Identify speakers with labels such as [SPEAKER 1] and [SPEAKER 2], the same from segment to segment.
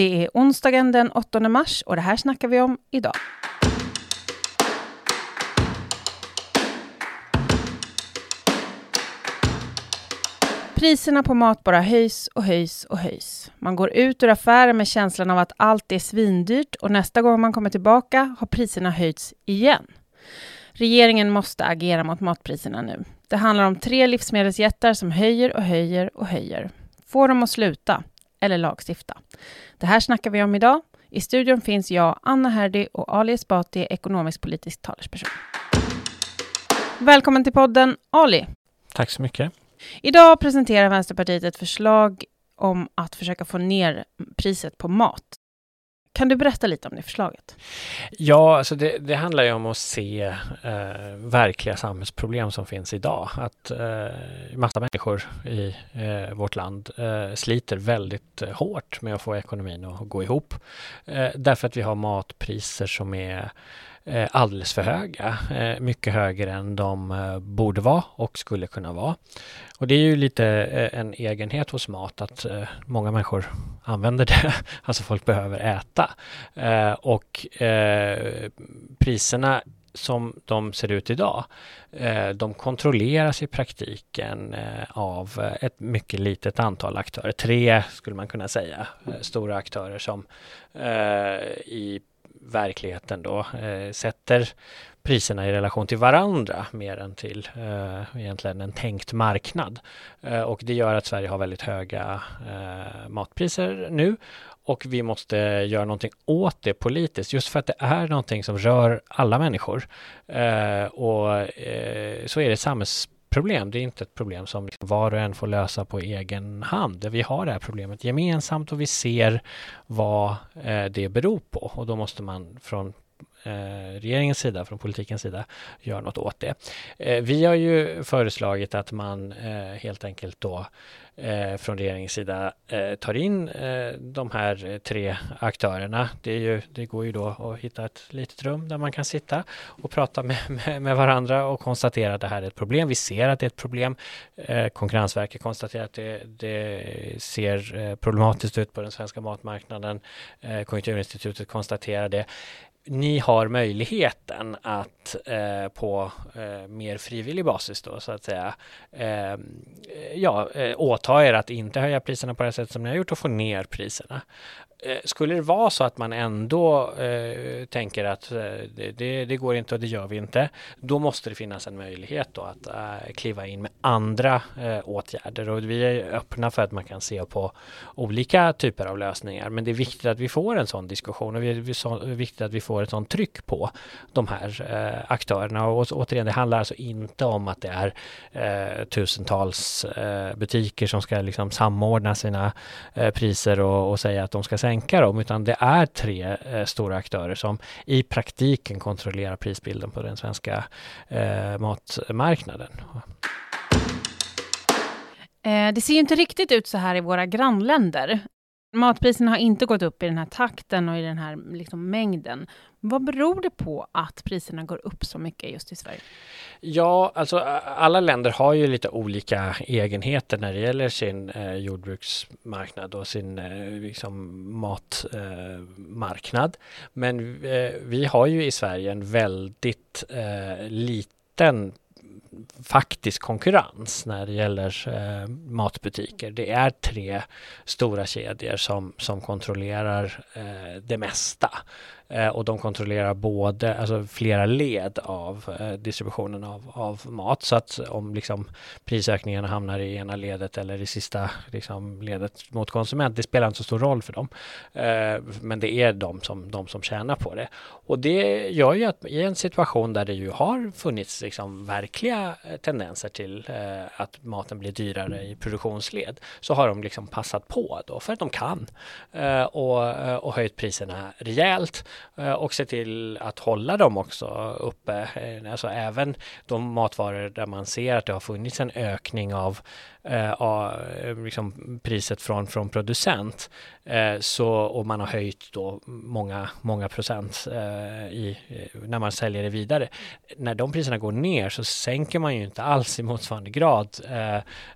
[SPEAKER 1] Det är onsdagen den 8 mars och det här snackar vi om idag. Priserna på mat bara höjs och höjs och höjs. Man går ut ur affären med känslan av att allt är svindyrt och nästa gång man kommer tillbaka har priserna höjts igen. Regeringen måste agera mot matpriserna nu. Det handlar om tre livsmedelsjättar som höjer och höjer och höjer. Få dem att sluta eller lagstifta. Det här snackar vi om idag. I studion finns jag, Anna Herdy och Ali Esbati, ekonomisk politisk talesperson. Välkommen till podden, Ali.
[SPEAKER 2] Tack så mycket.
[SPEAKER 1] Idag presenterar Vänsterpartiet ett förslag om att försöka få ner priset på mat. Kan du berätta lite om det förslaget?
[SPEAKER 2] Ja, alltså det, det handlar ju om att se eh, verkliga samhällsproblem som finns idag. Att eh, massa människor i eh, vårt land eh, sliter väldigt eh, hårt med att få ekonomin att gå ihop. Eh, därför att vi har matpriser som är Eh, alldeles för höga. Eh, mycket högre än de eh, borde vara och skulle kunna vara. Och det är ju lite en egenhet hos mat att många människor använder det. Alltså folk behöver äta. Och priserna som de ser ut idag, de kontrolleras i praktiken av ett mycket litet antal aktörer. Tre skulle man kunna säga, stora aktörer som i verkligheten då eh, sätter priserna i relation till varandra mer än till eh, egentligen en tänkt marknad. Eh, och det gör att Sverige har väldigt höga eh, matpriser nu och vi måste göra någonting åt det politiskt just för att det är någonting som rör alla människor. Eh, och eh, så är det samhälls problem. Det är inte ett problem som liksom var och en får lösa på egen hand. Vi har det här problemet gemensamt och vi ser vad eh, det beror på och då måste man från Eh, regeringens sida, från politikens sida, gör något åt det. Eh, vi har ju föreslagit att man eh, helt enkelt då från regeringens sida tar in de här tre aktörerna. Det, ju, det, går ju då att hitta ett litet rum där man kan sitta och prata med, med, med varandra och konstatera att det här är ett problem. Vi ser att det är ett problem. Konkurrensverket konstaterar att det, det ser problematiskt ut på den svenska matmarknaden. Konjunkturinstitutet konstaterar det ni har möjligheten att eh, på eh, mer frivillig basis då så att säga ehm, eh, ja, eh, åta er att inte höja priserna på det sätt som ni har gjort och få ner priserna. Eh, skulle det vara så att man ändå eh, tänker att eh, det, det, det, går inte och det gör vi inte, då måste det finnas en möjlighet då att eh, kliva in med andra eh, åtgärder och vi är öppna för att man kan se på olika typer av lösningar. Men det är viktigt att vi får en sån diskussion och det är viktigt att vi får får ett sånt tryck på de här eh, aktörerna. Och återigen, det handlar alltså inte om att det är eh, tusentals eh, butiker som ska liksom samordna sina eh, priser och, och säga att de ska sänka dem utan det är tre eh, stora aktörer som i praktiken kontrollerar prisbilden på den svenska eh, matmarknaden.
[SPEAKER 1] Det ser ju inte riktigt ut så här i våra grannländer. Matpriserna har inte gått upp i den här takten och i den här liksom, mängden. Vad beror det på att priserna går upp så mycket just i Sverige?
[SPEAKER 2] Ja, alltså alla länder har ju lite olika egenheter när det gäller sin eh, jordbruksmarknad och sin eh, liksom matmarknad. Eh, Men eh, vi har ju i Sverige en väldigt eh, liten faktisk konkurrens när det gäller eh, matbutiker. Det är tre stora kedjor som, som kontrollerar eh, det mesta. Eh, och de kontrollerar både, alltså flera led av eh, distributionen av, av mat. Så att om liksom prisökningarna hamnar i ena ledet eller i sista liksom, ledet mot konsument, det spelar inte så stor roll för dem. Eh, men det är de som, de som tjänar på det. Och det gör ju att i en situation där det ju har funnits liksom verkliga tendenser till att maten blir dyrare i produktionsled så har de liksom passat på då för att de kan och, och höjt priserna rejält Eh, och se till att hålla dem också uppe. Eh, alltså även de matvaror där man ser att det har funnits en ökning eh, av eh, liksom priset från, från producent eh, så, och man har höjt då många, många procent eh, i, när man säljer det vidare. När de priserna går ner så sänker man ju inte alls i motsvarande grad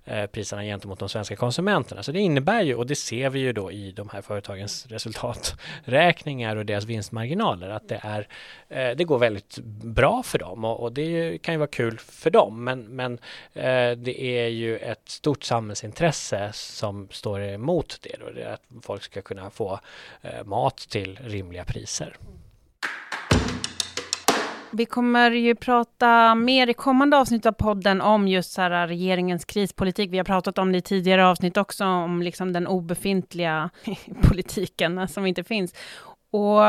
[SPEAKER 2] eh, priserna gentemot de svenska konsumenterna. Så det innebär ju, och det ser vi ju då i de här företagens resultaträkningar och deras vinstmarginaler, att det, är, eh, det går väldigt bra för dem och, och, det kan ju vara kul för dem. Men, men eh, det är ju ett stort samhällsintresse som står emot det. Då, det är att folk ska kunna få eh, mat till rimliga priser.
[SPEAKER 1] Vi kommer ju prata mer i kommande avsnitt av podden om just så här regeringens krispolitik. Vi har pratat om det i tidigare avsnitt också, om liksom den obefintliga politiken som inte finns. Och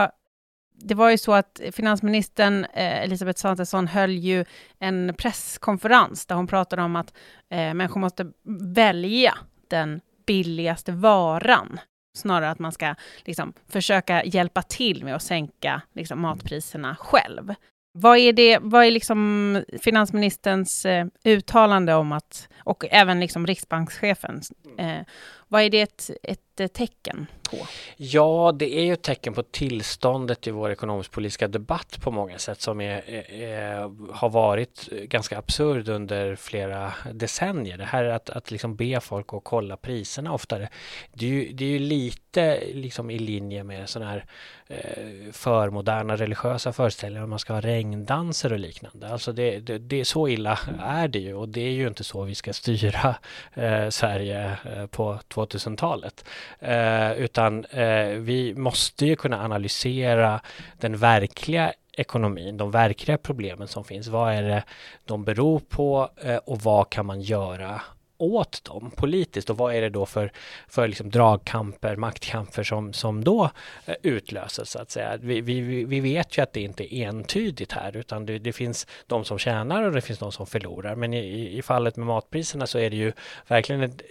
[SPEAKER 1] det var ju så att finansministern eh, Elisabeth Svantesson höll ju en presskonferens där hon pratade om att eh, människor måste välja den billigaste varan snarare att man ska liksom, försöka hjälpa till med att sänka liksom, matpriserna själv. Vad är, det, vad är liksom finansministerns eh, uttalande om att, och även liksom riksbankschefen, eh, vad är det ett, ett eh, tecken på?
[SPEAKER 2] Ja, det är ju ett tecken på tillståndet i vår ekonomisk-politiska debatt på många sätt som är, är, har varit ganska absurd under flera decennier. Det här att, att liksom be folk att kolla priserna oftare, det är ju, det är ju lite liksom i linje med sådana här eh, förmoderna religiösa föreställningar om man ska ha regndanser och liknande. Alltså det, det, det, är så illa är det ju och det är ju inte så vi ska styra eh, Sverige eh, på 2000-talet. Eh, utan eh, vi måste ju kunna analysera den verkliga ekonomin, de verkliga problemen som finns. Vad är det de beror på eh, och vad kan man göra åt dem politiskt och vad är det då för, för liksom dragkamper, maktkamper som, som då eh, utlöses så att säga. Vi, vi, vi vet ju att det inte är entydigt här utan det, det finns de som tjänar och det finns de som förlorar. Men i, i fallet med matpriserna så är det ju verkligen ett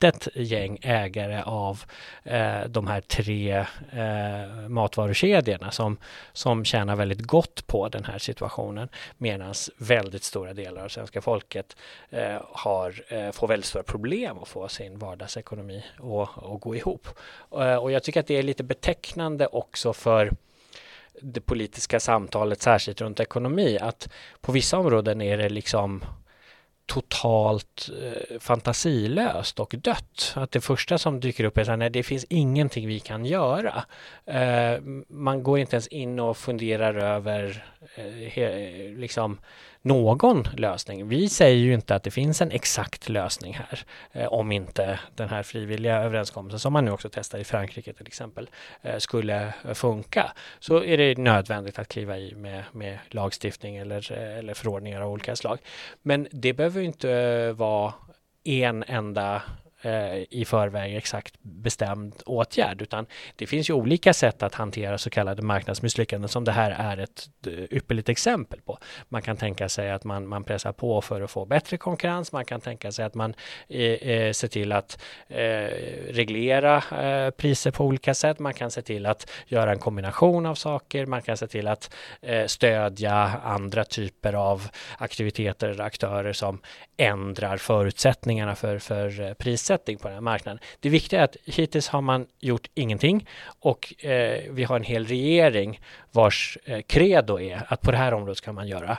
[SPEAKER 2] litet gäng ägare av eh, de här tre eh, matvarukedjorna som, som tjänar väldigt gott på den här situationen medan väldigt stora delar av svenska folket eh, har eh, får väldigt stora problem att få sin vardagsekonomi att, gå ihop. Eh, och jag tycker att det är lite betecknande också för det politiska samtalet, särskilt runt ekonomi, att på vissa områden är det liksom totalt eh, fantasilöst och dött. Att det första som dyker upp är så här, nej det finns ingenting vi kan göra. Eh, man går inte ens in och funderar över eh, he, liksom någon lösning. Vi säger ju inte att det finns en exakt lösning här eh, om inte den här frivilliga överenskommelsen som man nu också testar i Frankrike till exempel eh, skulle funka. Så är det nödvändigt att kliva i med, med lagstiftning eller, eh, eller förordningar av olika slag. Men det behöver inte vara en enda Eh, i förväg exakt bestämd åtgärd utan det finns ju olika sätt att hantera så kallade marknadsmisslyckanden som det här är ett eh, ypperligt exempel på. Man kan tänka sig att man, man pressar på för att få bättre konkurrens. Man kan tänka sig att man eh, eh, ser till att eh, reglera eh, priser på olika sätt. Man kan se till att göra en kombination av saker. Man kan se till att stödja andra typer av aktiviteter eller aktörer som ändrar förutsättningarna för, för eh, prissättning på den här marknaden. Det viktiga är att hittills har man gjort ingenting och eh, vi har en hel regering vars eh, credo är att på det här området ska man göra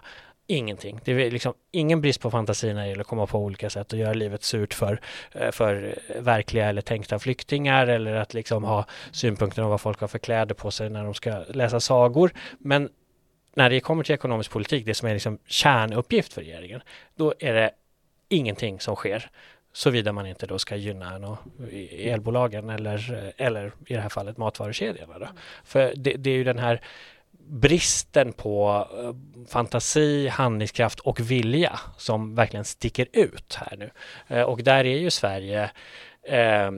[SPEAKER 2] ingenting. Det är liksom ingen brist på fantasi när det gäller att komma på olika sätt och göra livet surt för, eh, för eh, verkliga eller tänkta flyktingar eller att liksom ha synpunkter om vad folk har för kläder på sig när de ska läsa sagor. Men när det kommer till ekonomisk politik, det som är liksom kärnuppgift för regeringen, då är det ingenting som sker. Såvida man inte då ska gynna no, elbolagen eller, eller i det här fallet matvarukedjorna. Då. För det, det är ju den här bristen på eh, fantasi, handlingskraft och vilja som verkligen sticker ut här nu. Eh, och där är ju Sverige eh,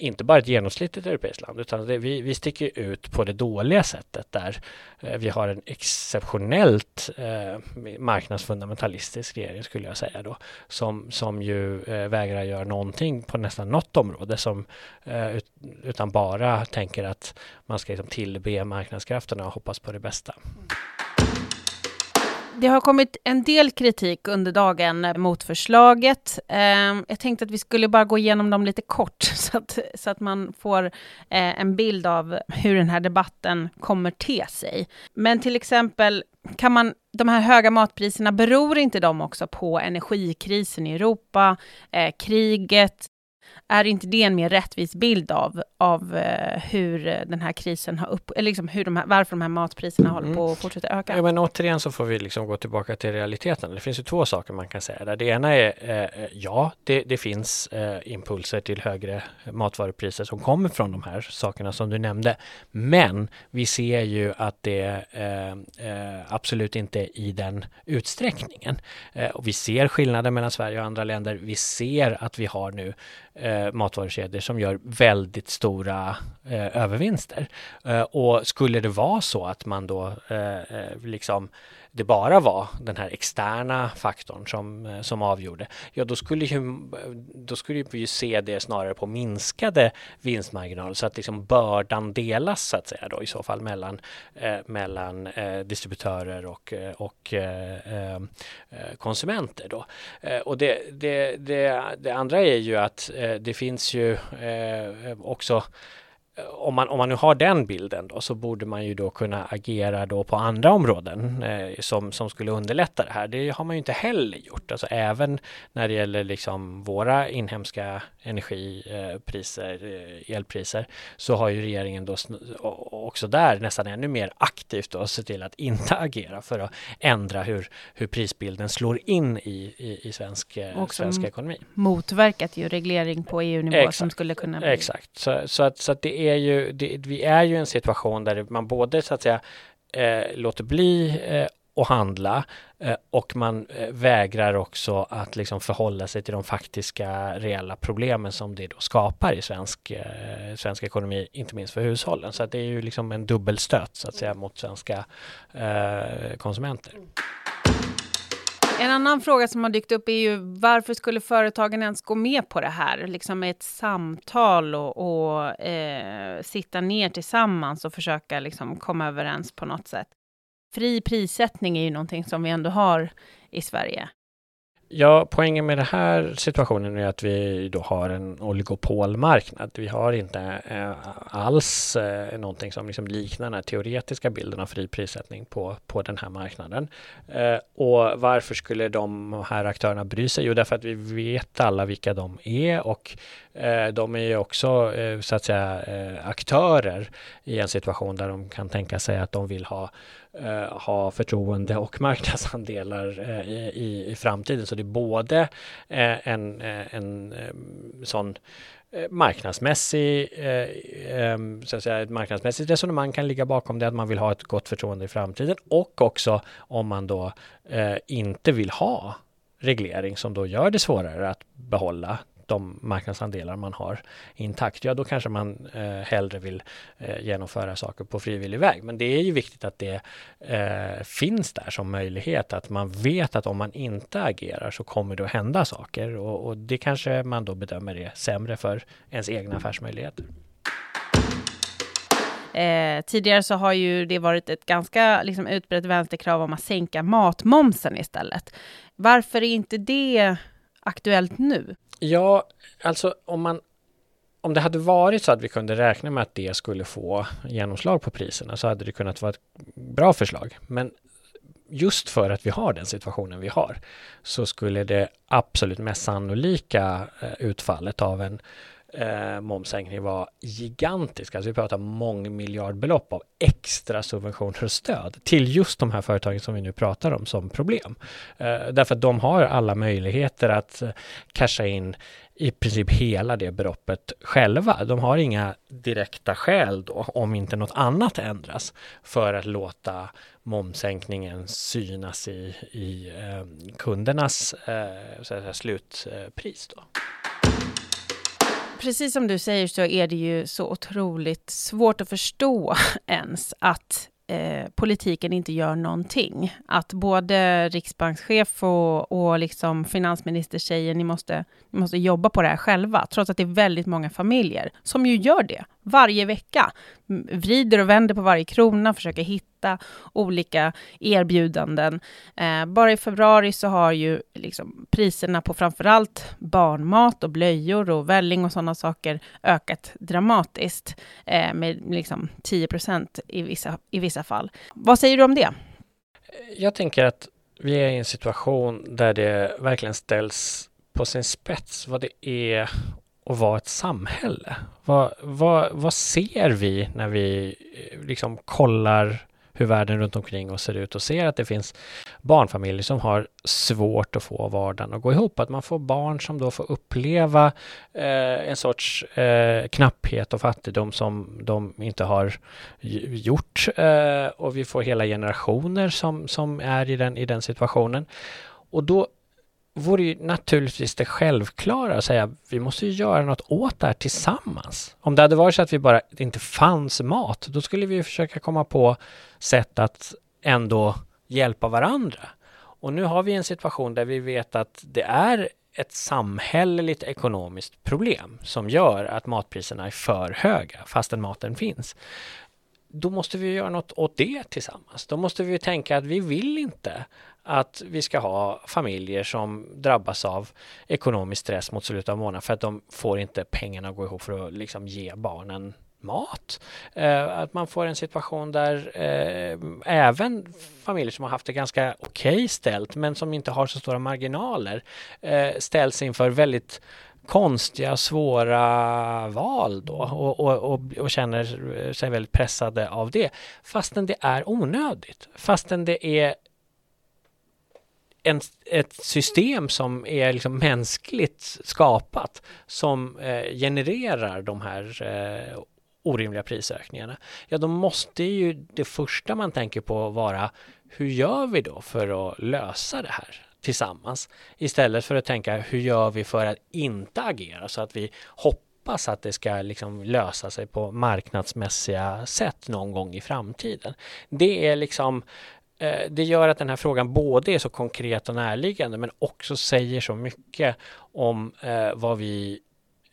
[SPEAKER 2] inte bara ett genomsnittligt europeiskt land utan det, vi, vi sticker ut på det dåliga sättet där eh, vi har en exceptionellt eh, marknadsfundamentalistisk regering skulle jag säga då som, som ju eh, vägrar göra någonting på nästan något område som eh, ut, utan bara tänker att man ska liksom tillbe marknadskrafterna och hoppas på det bästa.
[SPEAKER 1] Det har kommit en del kritik under dagen mot förslaget. Ehm, jag tänkte att vi skulle bara gå igenom dem lite kort så att, så att man får eh, en bild av hur den här debatten kommer te sig. Men till exempel kan man, de här höga matpriserna, beror inte de också på energikrisen i Europa, eh, kriget, är inte det en mer rättvis bild av, av eh, hur den här krisen har upp, eller liksom hur de här, varför de här matpriserna håller mm. på att fortsätta öka?
[SPEAKER 2] Ja, men återigen så får vi liksom gå tillbaka till realiteten. Det finns ju två saker man kan säga där. Det ena är eh, ja, det, det finns eh, impulser till högre matvarupriser som kommer från de här sakerna som du nämnde. Men vi ser ju att det eh, eh absolut inte i den utsträckningen. Eh, och vi ser skillnader mellan Sverige och andra länder. Vi ser att vi har nu eh, matvarukedjor som gör väldigt stora eh, övervinster. Eh, och skulle det vara så att man då eh, eh, liksom det bara var den här externa faktorn som, eh, som avgjorde, ja då skulle, ju, då skulle vi ju se det snarare på minskade vinstmarginaler så att liksom bördan delas så att säga då i så fall mellan, eh, mellan eh, distributörer och, eh, och eh, eh, konsumenter då. Eh, och det, det, det, det, andra är ju att det finns ju också om man, om man nu har den bilden då, så borde man ju då kunna agera då på andra områden eh, som, som skulle underlätta det här. Det har man ju inte heller gjort. Alltså även när det gäller liksom våra inhemska energipriser, eh, elpriser, så har ju regeringen då också där nästan ännu mer aktivt då se till att inte agera för att ändra hur, hur prisbilden slår in i, i, i svensk, eh, svensk ekonomi.
[SPEAKER 1] Motverkat ju reglering på EU-nivå som skulle kunna bli...
[SPEAKER 2] Exakt, så, så, att, så att det är ju, det, vi är ju i en situation där man både så att säga eh, låter bli eh, att handla eh, och man eh, vägrar också att liksom förhålla sig till de faktiska reella problemen som det då skapar i svensk, eh, svensk ekonomi, inte minst för hushållen. Så att det är ju liksom en dubbelstöt så att säga mot svenska eh, konsumenter.
[SPEAKER 1] En annan fråga som har dykt upp är ju varför skulle företagen ens gå med på det här? Liksom med ett samtal och, och eh, sitta ner tillsammans och försöka liksom komma överens på något sätt. Fri prissättning är ju någonting som vi ändå har i Sverige.
[SPEAKER 2] Ja, poängen med den här situationen är att vi då har en oligopolmarknad. Vi har inte eh, alls eh, någonting som liksom liknar den här teoretiska bilden av fri prissättning på, på den här marknaden. Eh, och varför skulle de här aktörerna bry sig? Jo, därför att vi vet alla vilka de är och Eh, de är ju också eh, så att säga eh, aktörer i en situation där de kan tänka sig att de vill ha ha förtroende och marknadsandelar i, i framtiden. Så det är både en, en sån marknadsmässig, så att säga, ett marknadsmässigt resonemang kan ligga bakom det, att man vill ha ett gott förtroende i framtiden och också om man då inte vill ha reglering som då gör det svårare att behålla de marknadsandelar man har intakt, ja då kanske man eh, hellre vill eh, genomföra saker på frivillig väg. Men det är ju viktigt att det eh, finns där som möjlighet, att man vet att om man inte agerar så kommer det att hända saker och, och det kanske man då bedömer är sämre för ens egna affärsmöjligheter.
[SPEAKER 1] Eh, tidigare så har ju det varit ett ganska liksom, utbrett vänsterkrav om att sänka matmomsen istället. Varför är inte det aktuellt nu?
[SPEAKER 2] Ja, alltså om man om det hade varit så att vi kunde räkna med att det skulle få genomslag på priserna så hade det kunnat vara ett bra förslag. Men just för att vi har den situationen vi har så skulle det absolut mest sannolika eh, utfallet av en eh, momssänkning var gigantisk. Alltså vi pratar mångmiljardbelopp av extra subventioner och stöd till just de här företagen som vi nu pratar om som problem. Eh, därför att de har alla möjligheter att eh, casha in i princip hela det beloppet själva. De har inga direkta skäl då, om inte något annat ändras, för att låta momsänkningen synas i, i eh, kundernas eh, säga, slutpris. Då
[SPEAKER 1] precis som du säger så är det ju så otroligt svårt att förstå ens att eh, politiken inte gör någonting. Att både riksbankschef och, och liksom finansminister säger ni måste, ni måste jobba på det här själva, trots att det är väldigt många familjer som ju gör det varje vecka. Vrider och vänder på varje krona, försöker hitta olika erbjudanden. Eh, bara i februari så har ju liksom priserna på framförallt barnmat och blöjor och välling och sådana saker ökat dramatiskt eh, med liksom 10 procent i vissa, i vissa fall. Vad säger du om det?
[SPEAKER 2] Jag tänker att vi är i en situation där det verkligen ställs på sin spets vad det är att vara ett samhälle. Vad, vad, vad ser vi när vi eh, liksom kollar hur världen runt omkring oss ser ut och ser att det finns barnfamiljer som har svårt att få vardagen att gå ihop. Att man får barn som då får uppleva eh, en sorts eh, knapphet och fattigdom som de inte har gjort. Eh, och vi får hela generationer som, som är i den, i den situationen. Och då vore ju naturligtvis det självklara att säga vi måste ju göra något åt det här tillsammans. Om det hade varit så att vi bara inte fanns mat, då skulle vi försöka komma på sätt att ändå hjälpa varandra. Och nu har vi en situation där vi vet att det är ett samhälleligt ekonomiskt problem som gör att matpriserna är för höga fastän maten finns. Då måste vi göra något åt det tillsammans. Då måste vi tänka att vi vill inte att vi ska ha familjer som drabbas av ekonomisk stress mot slutet av månaden för att de får inte pengarna att gå ihop för att liksom ge barnen mat. Eh, att man får en situation där eh, även familjer som har haft det ganska okej okay ställt men som inte har så stora marginaler eh, ställs inför väldigt konstiga, svåra val då och, och, och, och, känner sig väldigt pressade av det. Fastän det är onödigt. Fastän det är en, ett system som är liksom mänskligt skapat som eh, genererar de här eh, orimliga prisökningarna. Ja, då måste ju det första man tänker på vara hur gör vi då för att lösa det här tillsammans? Istället för att tänka hur gör vi för att inte agera så att vi hoppas att det ska liksom lösa sig på marknadsmässiga sätt någon gång i framtiden. Det är liksom Eh, Eh, det gör att den här frågan både är så konkret och närliggande men också säger så mycket om eh, vad vi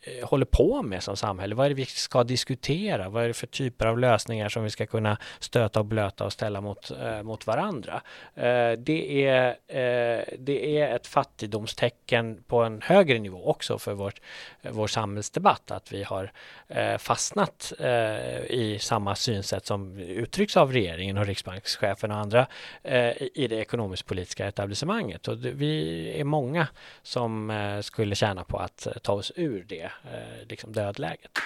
[SPEAKER 2] Eh, håller på med som samhälle. Vad är det vi ska diskutera? Vad är det för typer av lösningar som vi ska kunna stöta och blöta och ställa mot, eh, mot varandra? Eh, det, är, eh, det är ett fattigdomstecken på en högre nivå också för vårt, eh, vår samhällsdebatt att vi har eh, fastnat eh, i samma synsätt som uttrycks av regeringen och riksbankschefen och andra eh, i det ekonomisk-politiska etablissemanget. Och det, vi är många som skulle tjäna på att ta oss ur det Eh, liksom dödläget.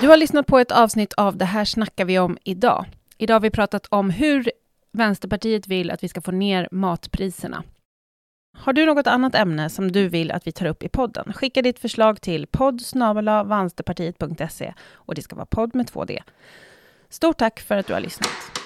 [SPEAKER 1] Du har lyssnat på ett avsnitt av Det här snackar vi om idag. Idag har vi pratat om hur Vänsterpartiet vill att vi ska få ner matpriserna. Har du något annat ämne som du vill att vi tar upp i podden? Skicka ditt förslag till podd och det ska vara podd med två d Stort tack för att du har lyssnat.